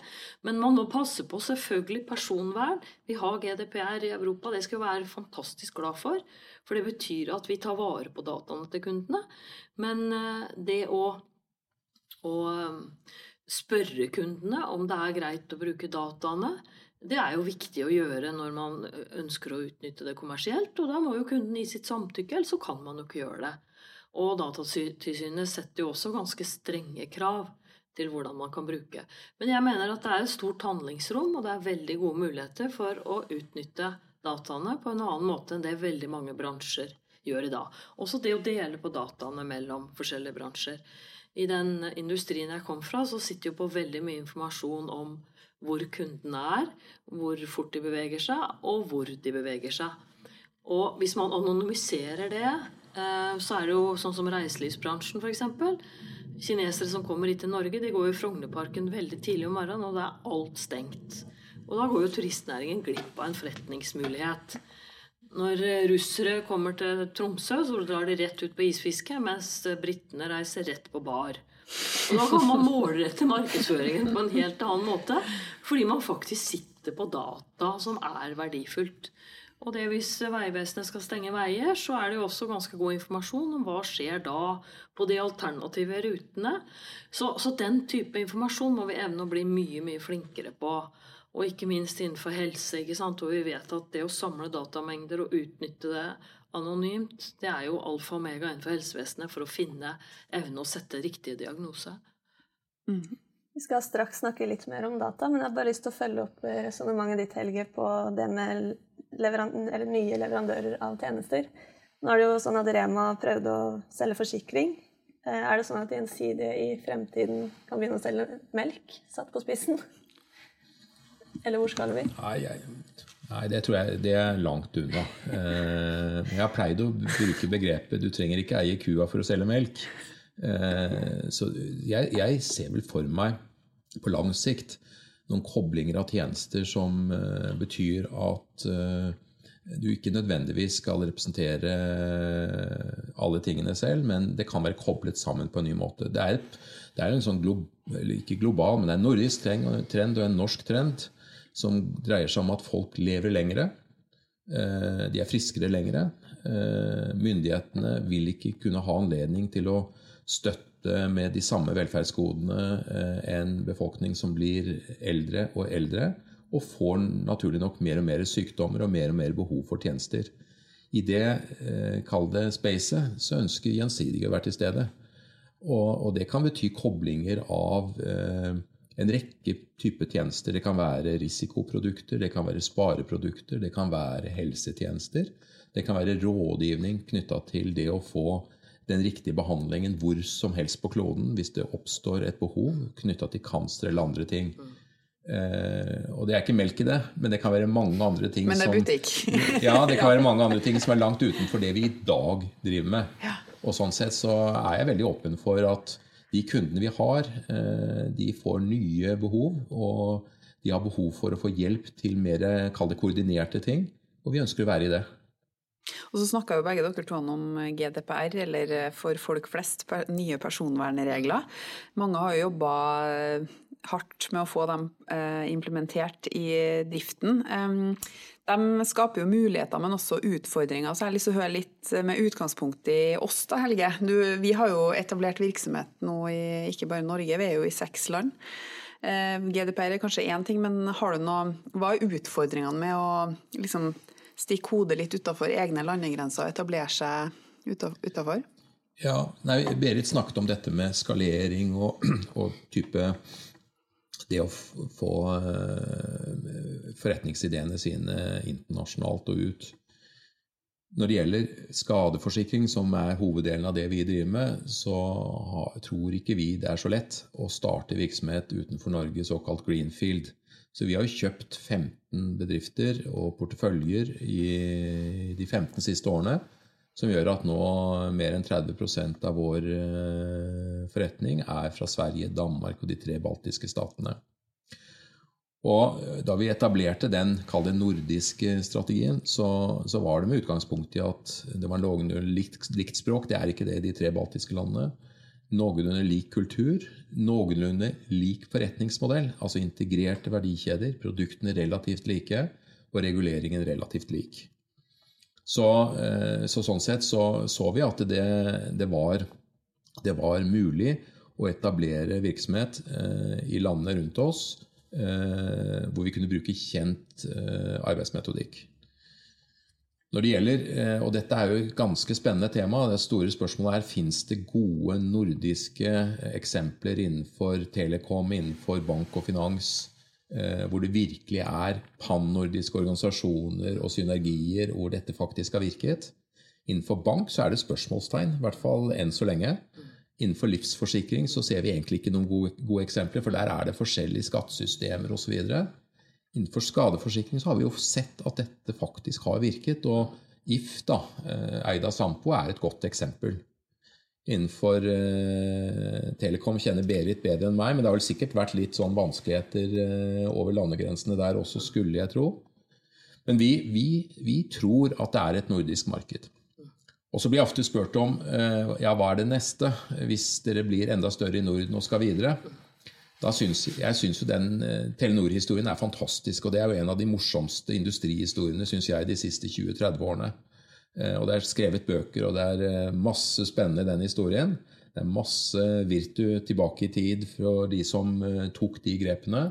Men man må passe på selvfølgelig personvern. Vi har GDPR i Europa, det skal vi være fantastisk glad for. For det betyr at vi tar vare på dataene til kundene. Men eh, det å, å eh, spørre kundene om det er greit å bruke dataene, det er jo viktig å gjøre når man ønsker å utnytte det kommersielt. Og da må jo kunden gi sitt samtykke, ellers så kan man jo ikke gjøre det. Og Datatilsynet setter jo også ganske strenge krav til hvordan man kan bruke. Men jeg mener at det er et stort handlingsrom, og det er veldig gode muligheter for å utnytte dataene på en annen måte enn det veldig mange bransjer gjør i dag. Også det å dele på dataene mellom forskjellige bransjer. I den industrien jeg kom fra, så sitter jo på veldig mye informasjon om hvor kundene er, hvor fort de beveger seg, og hvor de beveger seg. Og hvis man anonymiserer det, eh, så er det jo sånn som reiselivsbransjen f.eks. Kinesere som kommer hit til Norge, de går i Frognerparken veldig tidlig om morgenen, og det er alt stengt. Og da går jo turistnæringen glipp av en forretningsmulighet. Når eh, russere kommer til Tromsø, så drar de rett ut på isfiske, mens britene reiser rett på bar. Og da kan man målrette markedsføringen på en helt annen måte, fordi man faktisk sitter på data som er verdifullt. Og det hvis Vegvesenet skal stenge veier, så er det jo også ganske god informasjon om hva skjer da på de alternative rutene. Så, så den type informasjon må vi evne å bli mye, mye flinkere på. Og ikke minst innenfor helse, ikke sant? hvor vi vet at det å samle datamengder og utnytte det anonymt, det er jo alfa og omega innenfor helsevesenet for å finne evne å sette riktige diagnose. Mm. Vi skal straks snakke litt mer om data, men jeg har bare lyst til å følge opp resonnementet ditt, Helge, på det med leveran nye leverandører av tjenester. Nå er det jo sånn at Rema prøvde å selge forsikring. Eh, er det sånn at Gjensidige i fremtiden kan begynne å selge melk, satt på spissen? Eller hvor skal vi? Nei, jeg, nei, det tror jeg det er langt unna. Eh, jeg har pleid å bruke begrepet 'du trenger ikke eie kua for å selge melk'. Eh, så jeg, jeg ser vel for meg på lang sikt noen koblinger av tjenester som uh, betyr at uh, du ikke nødvendigvis skal representere alle tingene selv, men det kan være koblet sammen på en ny måte. Det er, det er en sånn glo, ikke global, men det er en nordisk trend og en norsk trend som dreier seg om at folk lever lengre. Eh, de er friskere lengre. Eh, myndighetene vil ikke kunne ha anledning til å støtte med de samme velferdsgodene eh, en befolkning som blir eldre og eldre, og får naturlig nok mer og mer sykdommer og mer og mer behov for tjenester. I det, kalde det spacet, så ønsker Gjensidige å være til stede. Og, og det kan bety koblinger av eh, en rekke typer tjenester. Det kan være risikoprodukter, det kan være spareprodukter, det kan være helsetjenester. Det kan være rådgivning knytta til det å få den riktige behandlingen hvor som helst på kloden hvis det oppstår et behov knytta til cancer eller andre ting. Eh, og det er ikke melk i det, men det kan være mange andre ting Men det er butikk. ja, det kan være mange andre ting som er langt utenfor det vi i dag driver med. Ja. Og sånn sett så er jeg veldig åpen for at de kundene vi har, eh, de får nye behov. Og De har behov for å få hjelp til mer kall det koordinerte ting, og vi ønsker å være i det. Og så snakka jo begge dere to om GDPR, eller for folk flest nye personvernregler. Mange har jo jobba hardt med å få dem eh, implementert i driften. De skaper jo muligheter, men også utfordringer. Så jeg har lyst til å høre litt med utgangspunkt i oss, da, Helge. Du, vi har jo etablert virksomhet nå i ikke bare Norge, vi er jo i seks land. GDPR er kanskje én ting, men har du noe, hva er utfordringene med å liksom, stikke hodet litt utafor egne landegrenser og etablere seg utafor? Ja, nei, Berit snakket om dette med skalering og, og type det å få eh, forretningsideene sine internasjonalt og ut. Når det gjelder skadeforsikring, som er hoveddelen av det vi driver med, så tror ikke vi det er så lett å starte virksomhet utenfor Norge, såkalt greenfield. Så vi har jo kjøpt 15 bedrifter og porteføljer i de 15 siste årene. Som gjør at nå mer enn 30 av vår eh, forretning er fra Sverige, Danmark og de tre baltiske statene. Og eh, Da vi etablerte den kall nordiske strategien, så, så, var det med utgangspunkt i at det var noenlunde likt, likt språk. Det er ikke det i de tre baltiske landene. Noenlunde lik kultur. Noenlunde lik forretningsmodell. Altså integrerte verdikjeder. Produktene relativt like. Og reguleringen relativt lik. Så, eh, så, sånn sett så, så vi at det, det, var, det, var, mulig å etablere virksomhet eh, i landene rundt oss eh, hvor vi kunne bruke kjent arbeidsmetodikk. Når det gjelder, og Dette er jo et ganske spennende tema. Det store spørsmålet er fins det gode nordiske eksempler innenfor telekom, innenfor bank og finans, Eh, hvor det virkelig er pan-nordiske organisasjoner og synergier, hvor dette faktisk har virket. Innenfor bank så er det spørsmålstegn, i hvert fall enn så lenge. Innenfor livsforsikring så ser vi egentlig ikke noen gode, gode eksempler, for der er det forskjellige skattesystemer osv. Innenfor skadeforsikring så har vi jo sett at dette faktisk har virket. Og If, da, eh, Eida Sampo, er et godt eksempel innenfor eh, Telekom kjenner Berit bedre enn meg, men det har vel sikkert vært litt sånn vanskeligheter eh, over landegrensene der også, skulle jeg tro. Men vi, vi, vi, tror at det er et nordisk marked. Og så blir jeg ofte spurt om eh, ja, hva er det neste hvis dere blir enda større i Norden og skal videre. Da syns, jeg syns jo den Telenor-historien er fantastisk, og det er jo en av de morsomste industrihistoriene synes jeg, de siste 20-30 årene. Eh, og det er skrevet bøker, og det er eh, masse spennende i den historien. Det er masse virtu tilbake i tid fra de som eh, tok de grepene.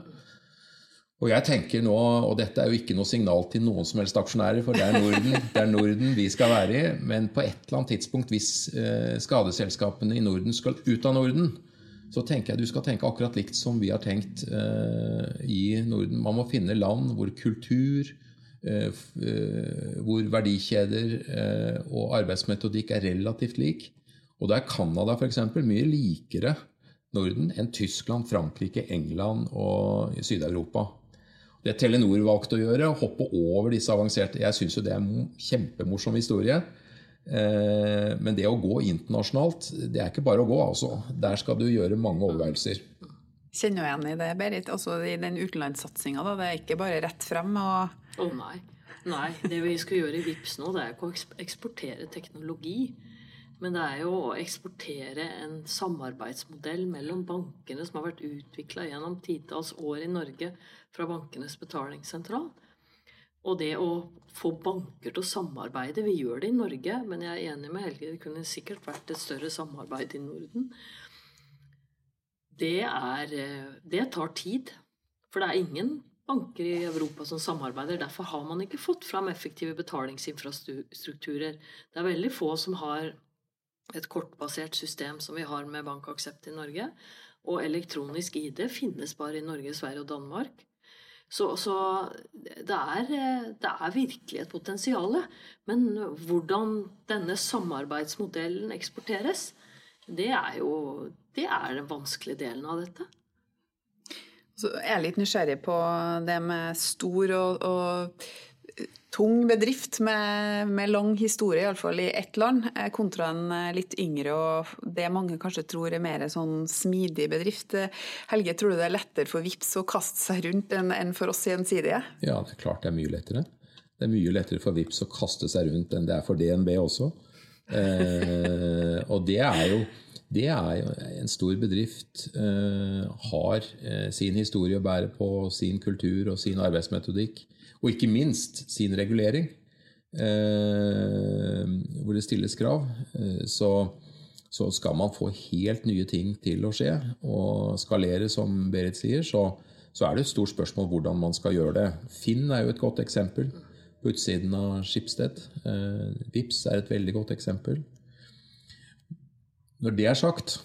Og jeg tenker nå, og dette er jo ikke noe signal til noen som helst aksjonærer, for det er Norden, det er Norden vi skal være i, men på et eller annet tidspunkt, hvis skadeselskapene i Norden skal ut av Norden, så tenker jeg du skal tenke akkurat likt som vi har tenkt i Norden. Man må finne land hvor kultur, Eh, eh, hvor verdikjeder eh, og arbeidsmetodikk er relativt lik. Og da er Canada f.eks. mye likere Norden enn Tyskland, Frankrike, England og Syd-Europa. Det Telenor valgte å gjøre, å hoppe over disse avanserte Jeg syns jo det er en kjempemorsom historie. Men det å gå internasjonalt, det er ikke bare å gå, altså. Der skal du gjøre mange overveielser. Kjenner du igjen i det, Berit? Altså i den utenlandssatsinga, Det er ikke bare rett frem og å oh, nei. Nei. Det vi skal gjøre i VIPS nå, det er ikke å eksportere teknologi. Men det er jo å eksportere en samarbeidsmodell mellom bankene som har vært utvikla gjennom titalls år i Norge fra Bankenes betalingssentral. Og det å få banker til å samarbeide Vi gjør det i Norge, men jeg er enig med Helge. Det kunne sikkert vært et større samarbeid i Norden. Det, er, eh, det tar tid. For det er ingen banker i Europa som samarbeider. Derfor har man ikke fått fram effektive betalingsinfrastrukturer. Det er veldig få som har et kortbasert system som vi har med bankaksept i Norge. Og elektronisk ID finnes bare i Norge, Sverige og Danmark. Så, så det, er, det, er, virkelig et potensial. Men hvordan denne samarbeidsmodellen eksporteres, det er jo det er den vanskelige delen av dette. Så jeg er litt nysgjerrig på det med stor og, og tung bedrift med, med lang historie, iallfall i ett land, eh, kontra en eh, litt yngre og det mange kanskje tror er mer sånn smidig bedrift. Helge, tror du det er lettere for VIPS å kaste seg rundt enn, en for oss gjensidige? Ja, det er klart det er mye lettere. Det er mye lettere for VIPS å kaste seg rundt enn det er for DNB også. Eh, og det er jo det er jo en stor bedrift. Eh, har eh, sin historie å bære på, sin kultur og sin arbeidsmetodikk. Og ikke minst sin regulering, eh, hvor det stilles krav. Eh, så, så, skal man få helt nye ting til å skje og skalere, som Berit sier, så, så er det et stort spørsmål hvordan man skal gjøre det. Finn er jo et godt eksempel på utsiden av Skipsted. Eh, Vips er et veldig godt eksempel. Når det er sagt,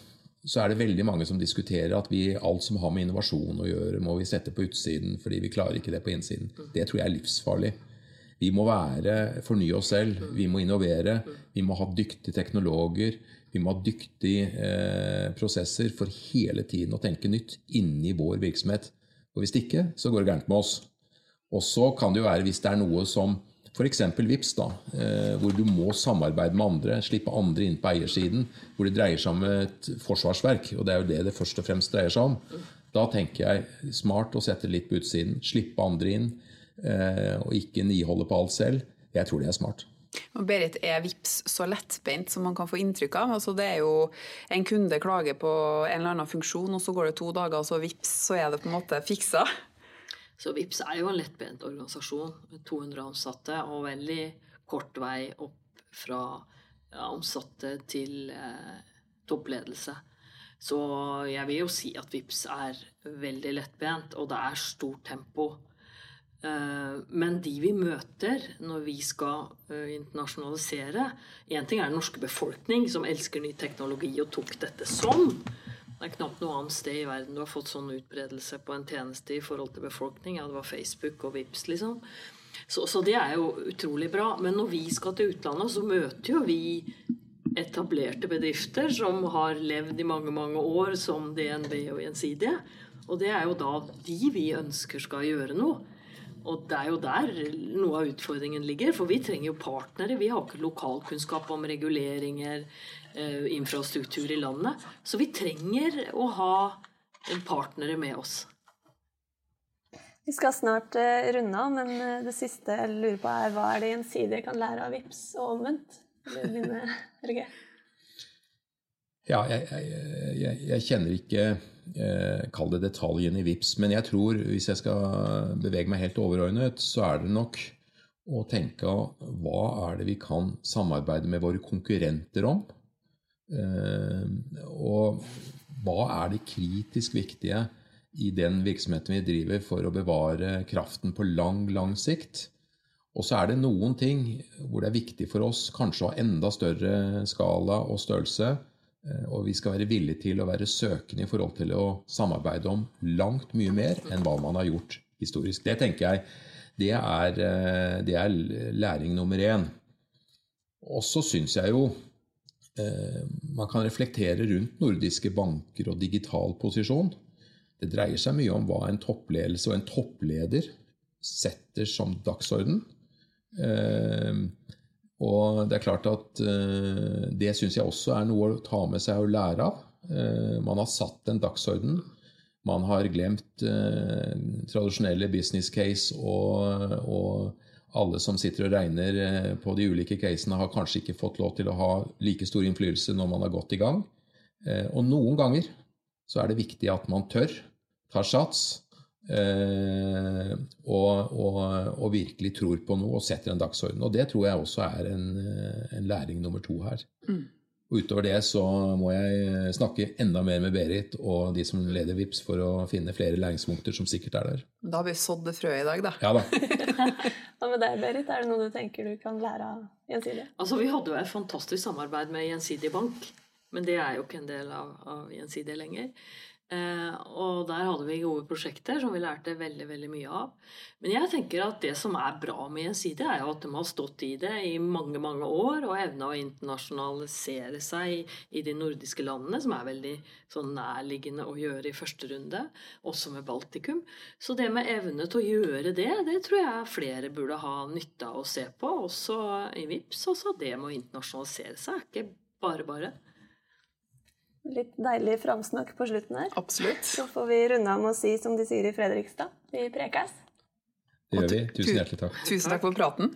så er det veldig mange som diskuterer at vi, alt som har med innovasjon å gjøre, må vi sette på utsiden fordi vi klarer ikke det på innsiden. Det tror jeg er livsfarlig. Vi må være, fornye oss selv, vi må innovere. Vi må ha dyktige teknologer. Vi må ha dyktige eh, prosesser for hele tiden å tenke nytt inni vår virksomhet. Og Hvis ikke, så går det gærent med oss. Og så kan det jo være hvis det er noe som F.eks. VIPS, da, eh, hvor du må samarbeide med andre, slippe andre inn på eiersiden, hvor det dreier seg om et forsvarsverk, og det er jo det det først og fremst dreier seg om. Da tenker jeg smart å sette litt på utsiden, slippe andre inn, eh, og ikke niholde på alt selv. Jeg tror det er smart. Og Berit, er VIPS så lettbeint som man kan få inntrykk av? Altså, det er jo En kunde klager på en eller annen funksjon, og så går det to dager, og så VIPS, så er det på en måte fiksa? Så VIPS er jo en lettbent organisasjon med 200 ansatte og veldig kort vei opp fra ansatte til eh, toppledelse. Så jeg vil jo si at VIPS er veldig lettbent, og det er stort tempo. Eh, men de vi møter når vi skal eh, internasjonalisere Én ting er den norske befolkning, som elsker ny teknologi og tok dette sånn. Det er knapt noe annet sted i verden du har fått sånn utbredelse på en tjeneste i forhold til befolkning. Ja, det var Facebook og Vips, liksom. Så, så, det er jo utrolig bra. Men når vi skal til utlandet, så møter jo vi etablerte bedrifter som har levd i mange, mange år som DNB og Gjensidige. Og det er jo da de vi ønsker skal gjøre noe. Og det er jo der noe av utfordringen ligger. For vi trenger jo partnere. Vi har ikke lokalkunnskap om reguleringer Eh, infrastruktur i landet. Så vi trenger å ha partnere med oss. Vi skal snart uh, runde av, men uh, det siste jeg lurer på, er hva er det gjensidige kan lære av VIPS og omvendt? Ja, jeg, jeg, jeg, kjenner ikke eh, Kall det detaljene i VIPS, men jeg tror hvis jeg skal bevege meg helt overordnet, så er det nok å tenke hva er det vi kan samarbeide med våre konkurrenter om? Eh, og hva er det kritisk viktige i den virksomheten vi driver for å bevare kraften på lang, lang sikt? Og så er det noen ting hvor det er viktig for oss kanskje å ha enda større skala og størrelse. Eh, og vi skal være villige til å være søkende i forhold til å samarbeide om langt mye mer enn hva man har gjort historisk. Det tenker jeg det er, eh, det er læring nummer én. Og så syns jeg jo Eh, man kan reflektere rundt nordiske banker og digital posisjon. Det dreier seg mye om hva en toppledelse og en toppleder setter som dagsorden. Eh, og det er klart at eh, det syns jeg også er noe å ta med seg og lære av. Man har satt en dagsorden. Man har glemt tradisjonelle business case og, og alle som sitter og regner eh, på de ulike casene, har kanskje ikke fått lov til å ha like stor innflytelse når man har gått i gang. Eh, og noen ganger så er det viktig at man tør, tar sats eh, og, og, og virkelig tror på noe og setter en dagsorden. Og det tror jeg også er en, en læring nummer to her. Mm. Og utover det så må jeg snakke enda mer med Berit og de som leder VIPS for å finne flere læringspunkter som sikkert er der. Da har vi sådd det frøet i dag, da. Ja da. Hva med deg, Berit? Er det noe du tenker du kan lære av Gjensidige? Altså, Vi hadde jo et fantastisk samarbeid med Gjensidig bank, men det er jo ikke en del av, av Gjensidige lenger. Eh, og der hadde vi gode prosjekter som vi lærte veldig veldig mye av. Men jeg tenker at det som er bra med Gjensidige, er jo at de har stått i det i mange mange år og evna å internasjonalisere seg i de nordiske landene, som er veldig sånn nærliggende å gjøre i første runde, også med Baltikum. Så det med evne til å gjøre det, det tror jeg flere burde ha nytte av å se på, også i VIPS. Også det med å internasjonalisere seg ikke bare bare. Litt deilig framsnakk på slutten her. Absolutt. Så får vi runde av med å si som de sier i Fredrikstad, vi prekes. Det gjør vi. Tusen hjertelig takk. Tusen takk for praten.